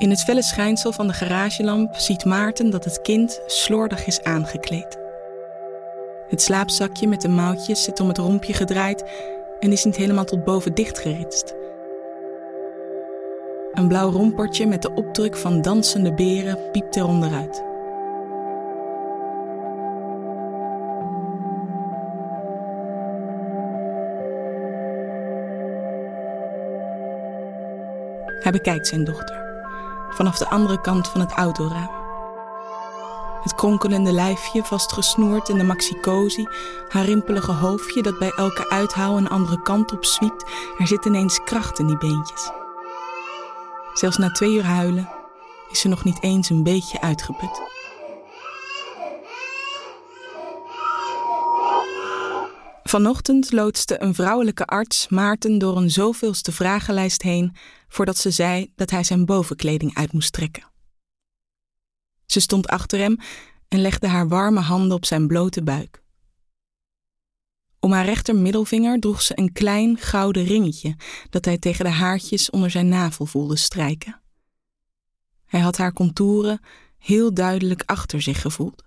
In het felle schijnsel van de garagelamp ziet Maarten dat het kind slordig is aangekleed. Het slaapzakje met de mouwtjes zit om het rompje gedraaid en is niet helemaal tot boven dichtgeritst. Een blauw rompertje met de opdruk van dansende beren piept er onderuit. Hij bekijkt zijn dochter vanaf de andere kant van het autoraam. Het kronkelende lijfje vastgesnoerd in de maxicosi, haar rimpelige hoofdje dat bij elke uithaal een andere kant op zwiept, er zit ineens kracht in die beentjes. Zelfs na twee uur huilen is ze nog niet eens een beetje uitgeput. Vanochtend loodste een vrouwelijke arts Maarten door een zoveelste vragenlijst heen voordat ze zei dat hij zijn bovenkleding uit moest trekken. Ze stond achter hem en legde haar warme handen op zijn blote buik. Om haar rechtermiddelvinger droeg ze een klein gouden ringetje dat hij tegen de haartjes onder zijn navel voelde strijken. Hij had haar contouren heel duidelijk achter zich gevoeld.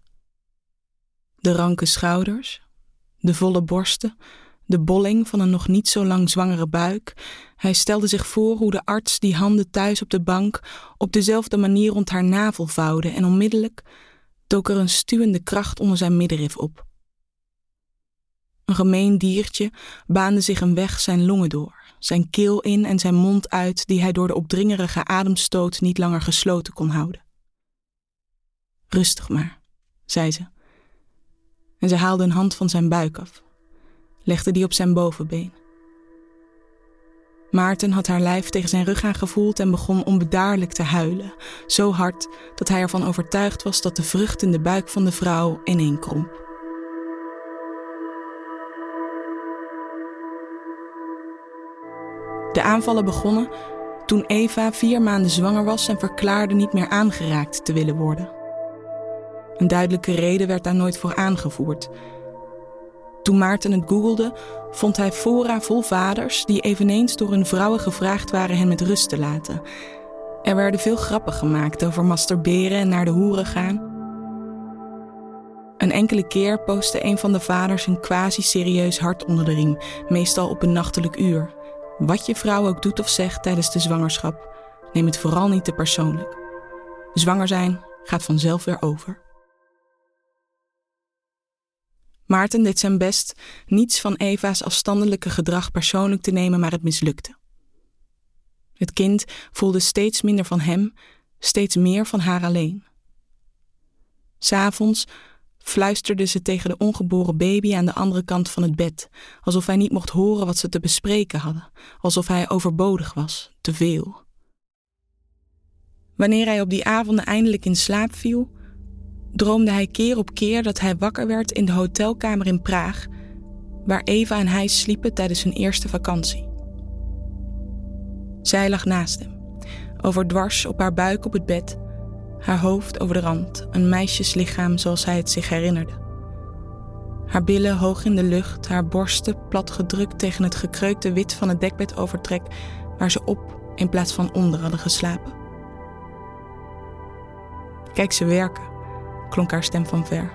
De ranke schouders, de volle borsten, de bolling van een nog niet zo lang zwangere buik. Hij stelde zich voor hoe de arts die handen thuis op de bank op dezelfde manier rond haar navel vouwde en onmiddellijk dook er een stuwende kracht onder zijn middenrif op. Een gemeen diertje baande zich een weg zijn longen door, zijn keel in en zijn mond uit die hij door de opdringerige ademstoot niet langer gesloten kon houden. Rustig maar, zei ze. En ze haalde een hand van zijn buik af legde die op zijn bovenbeen. Maarten had haar lijf tegen zijn rug aangevoeld en begon onbedaarlijk te huilen, zo hard dat hij ervan overtuigd was dat de vrucht in de buik van de vrouw ineenkromp. De aanvallen begonnen toen Eva vier maanden zwanger was en verklaarde niet meer aangeraakt te willen worden. Een duidelijke reden werd daar nooit voor aangevoerd, toen Maarten het googelde, vond hij fora vol vaders die eveneens door hun vrouwen gevraagd waren hen met rust te laten. Er werden veel grappen gemaakt over masturberen en naar de hoeren gaan. Een enkele keer postte een van de vaders een quasi-serieus hart onder de riem, meestal op een nachtelijk uur. Wat je vrouw ook doet of zegt tijdens de zwangerschap, neem het vooral niet te persoonlijk. Zwanger zijn gaat vanzelf weer over. Maarten deed zijn best niets van Eva's afstandelijke gedrag persoonlijk te nemen, maar het mislukte. Het kind voelde steeds minder van hem, steeds meer van haar alleen. S'avonds fluisterde ze tegen de ongeboren baby aan de andere kant van het bed, alsof hij niet mocht horen wat ze te bespreken hadden, alsof hij overbodig was, te veel. Wanneer hij op die avonden eindelijk in slaap viel, droomde hij keer op keer dat hij wakker werd in de hotelkamer in Praag, waar Eva en hij sliepen tijdens hun eerste vakantie. Zij lag naast hem, overdwars op haar buik op het bed, haar hoofd over de rand, een meisjeslichaam zoals hij het zich herinnerde. Haar billen hoog in de lucht, haar borsten plat gedrukt tegen het gekreukte wit van het dekbedovertrek waar ze op in plaats van onder hadden geslapen. Kijk ze werken klonk haar stem van ver.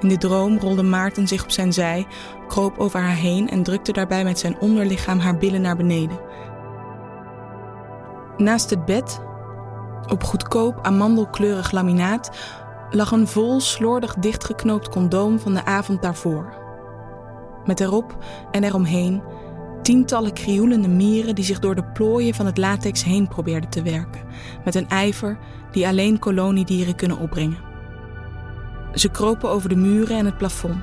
In de droom rolde Maarten zich op zijn zij, kroop over haar heen en drukte daarbij met zijn onderlichaam haar billen naar beneden. Naast het bed, op goedkoop amandelkleurig laminaat, lag een vol slordig dichtgeknoopt condoom van de avond daarvoor. Met erop en eromheen tientallen krioelende mieren die zich door de plooien van het latex heen probeerden te werken, met een ijver die alleen koloniedieren kunnen opbrengen. Ze kropen over de muren en het plafond,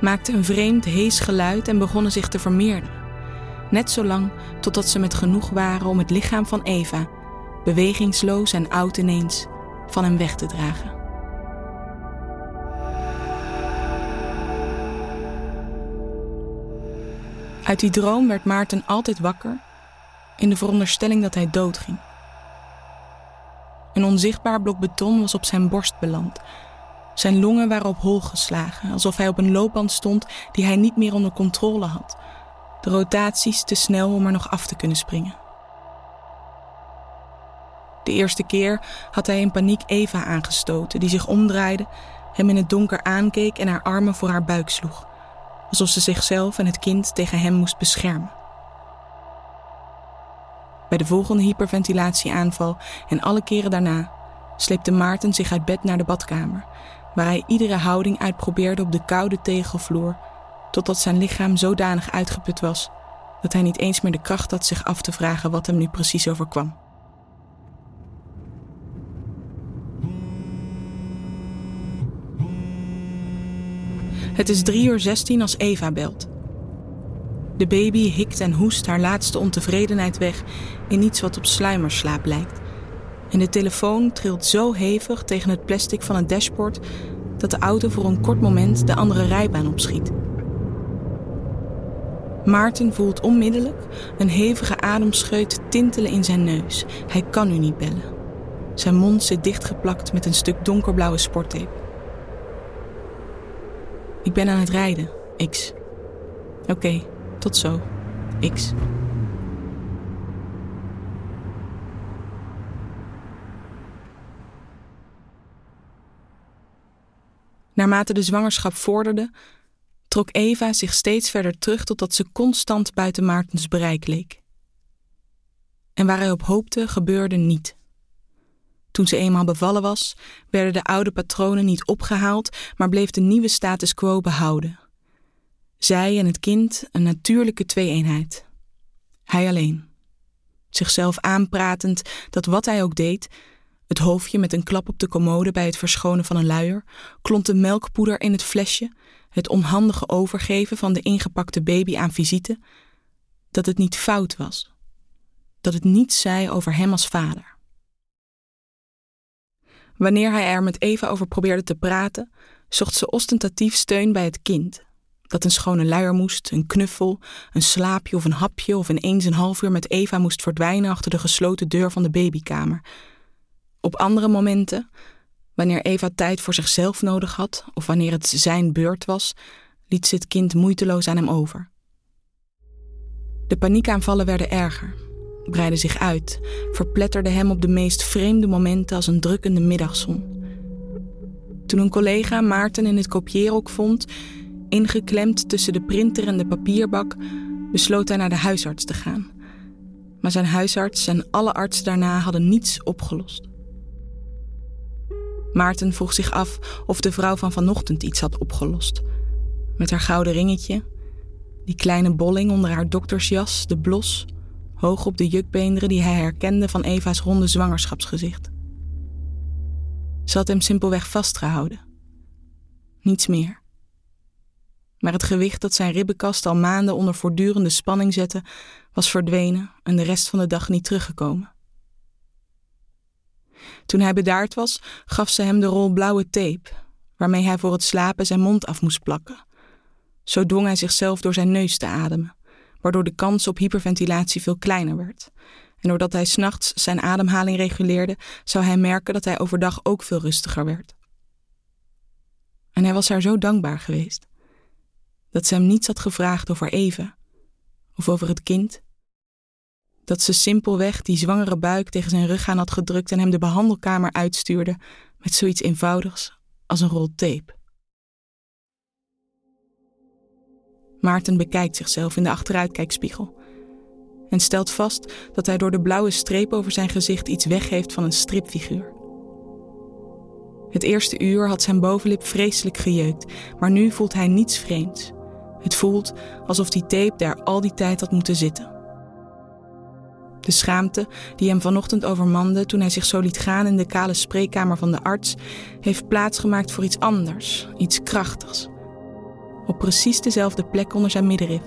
maakten een vreemd hees geluid en begonnen zich te vermeerderen. Net zolang totdat ze met genoeg waren om het lichaam van Eva, bewegingsloos en oud ineens, van hem weg te dragen. Uit die droom werd Maarten altijd wakker in de veronderstelling dat hij doodging. Een onzichtbaar blok beton was op zijn borst beland. Zijn longen waren op hol geslagen, alsof hij op een loopband stond die hij niet meer onder controle had. De rotaties te snel om er nog af te kunnen springen. De eerste keer had hij in paniek Eva aangestoten, die zich omdraaide, hem in het donker aankeek en haar armen voor haar buik sloeg, alsof ze zichzelf en het kind tegen hem moest beschermen. Bij de volgende hyperventilatieaanval en alle keren daarna sleepte Maarten zich uit bed naar de badkamer, waar hij iedere houding uitprobeerde op de koude tegelvloer, totdat zijn lichaam zodanig uitgeput was dat hij niet eens meer de kracht had zich af te vragen wat hem nu precies overkwam. Het is drie uur zestien als Eva belt. De baby hikt en hoest haar laatste ontevredenheid weg in iets wat op sluimerslaap lijkt. En de telefoon trilt zo hevig tegen het plastic van het dashboard dat de auto voor een kort moment de andere rijbaan opschiet. Maarten voelt onmiddellijk een hevige ademscheut tintelen in zijn neus. Hij kan nu niet bellen. Zijn mond zit dichtgeplakt met een stuk donkerblauwe sporttape. Ik ben aan het rijden, X. Oké, tot zo, X. Naarmate de zwangerschap vorderde, trok Eva zich steeds verder terug totdat ze constant buiten Maartens bereik leek. En waar hij op hoopte, gebeurde niet. Toen ze eenmaal bevallen was, werden de oude patronen niet opgehaald, maar bleef de nieuwe status quo behouden. Zij en het kind een natuurlijke twee-eenheid. Hij alleen. Zichzelf aanpratend dat wat hij ook deed, het hoofdje met een klap op de commode bij het verschonen van een luier, klonte melkpoeder in het flesje, het onhandige overgeven van de ingepakte baby aan visite, dat het niet fout was. Dat het niets zei over hem als vader. Wanneer hij er met Eva over probeerde te praten, zocht ze ostentatief steun bij het kind. Dat een schone luier moest, een knuffel, een slaapje of een hapje of ineens een half uur met Eva moest verdwijnen achter de gesloten deur van de babykamer. Op andere momenten, wanneer Eva tijd voor zichzelf nodig had of wanneer het zijn beurt was, liet ze het kind moeiteloos aan hem over. De paniekaanvallen werden erger breidde zich uit, verpletterde hem op de meest vreemde momenten als een drukkende middagzon. Toen een collega Maarten in het kopieerhok vond, ingeklemd tussen de printer en de papierbak, besloot hij naar de huisarts te gaan. Maar zijn huisarts en alle artsen daarna hadden niets opgelost. Maarten vroeg zich af of de vrouw van vanochtend iets had opgelost. Met haar gouden ringetje, die kleine bolling onder haar doktersjas, de blos, hoog op de jukbeenderen die hij herkende van Eva's ronde zwangerschapsgezicht. Ze had hem simpelweg vastgehouden. Niets meer. Maar het gewicht dat zijn ribbenkast al maanden onder voortdurende spanning zette, was verdwenen en de rest van de dag niet teruggekomen. Toen hij bedaard was, gaf ze hem de rol blauwe tape, waarmee hij voor het slapen zijn mond af moest plakken. Zo dwong hij zichzelf door zijn neus te ademen waardoor de kans op hyperventilatie veel kleiner werd. En doordat hij s'nachts zijn ademhaling reguleerde, zou hij merken dat hij overdag ook veel rustiger werd. En hij was haar zo dankbaar geweest dat ze hem niets had gevraagd over Eva of over het kind. Dat ze simpelweg die zwangere buik tegen zijn rug aan had gedrukt en hem de behandelkamer uitstuurde met zoiets eenvoudigs als een rol tape. Maarten bekijkt zichzelf in de achteruitkijkspiegel en stelt vast dat hij door de blauwe streep over zijn gezicht iets weggeeft van een stripfiguur. Het eerste uur had zijn bovenlip vreselijk gejeukt, maar nu voelt hij niets vreemds. Het voelt alsof die tape daar al die tijd had moeten zitten. De schaamte die hem vanochtend overmande toen hij zich zo liet gaan in de kale spreekkamer van de arts, heeft plaatsgemaakt voor iets anders, iets krachtigs op precies dezelfde plek onder zijn middenrif,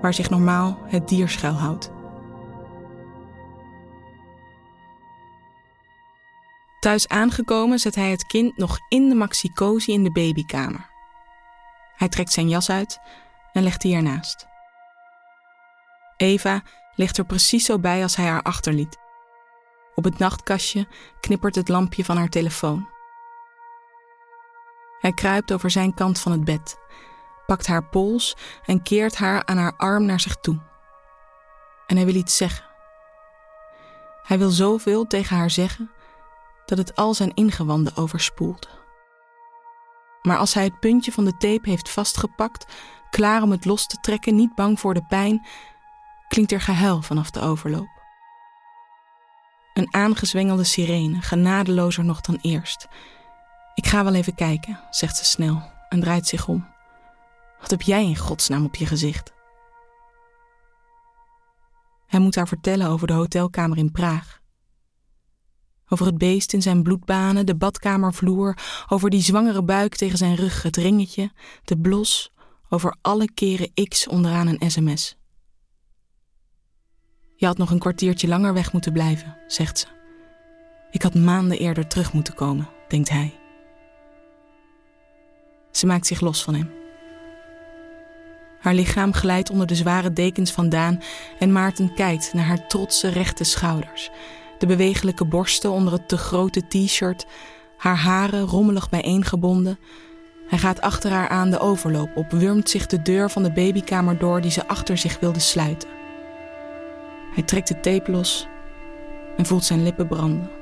waar zich normaal het dier schuilhoudt. Thuis aangekomen zet hij het kind nog in de maxicosi in de babykamer. Hij trekt zijn jas uit en legt die ernaast. Eva ligt er precies zo bij als hij haar achterliet. Op het nachtkastje knippert het lampje van haar telefoon. Hij kruipt over zijn kant van het bed pakt haar pols en keert haar aan haar arm naar zich toe. En hij wil iets zeggen. Hij wil zoveel tegen haar zeggen dat het al zijn ingewanden overspoelt. Maar als hij het puntje van de tape heeft vastgepakt, klaar om het los te trekken, niet bang voor de pijn, klinkt er gehuil vanaf de overloop. Een aangezwengelde sirene, genadelozer nog dan eerst. Ik ga wel even kijken, zegt ze snel en draait zich om. Wat heb jij in godsnaam op je gezicht? Hij moet haar vertellen over de hotelkamer in Praag. Over het beest in zijn bloedbanen, de badkamervloer, over die zwangere buik tegen zijn rug, het ringetje, de blos, over alle keren X onderaan een sms. Je had nog een kwartiertje langer weg moeten blijven, zegt ze. Ik had maanden eerder terug moeten komen, denkt hij. Ze maakt zich los van hem. Haar lichaam glijdt onder de zware dekens vandaan en Maarten kijkt naar haar trotse rechte schouders, de bewegelijke borsten onder het te grote t-shirt, haar haren rommelig bijeengebonden. Hij gaat achter haar aan de overloop op, wurmt zich de deur van de babykamer door die ze achter zich wilde sluiten. Hij trekt de tape los en voelt zijn lippen branden.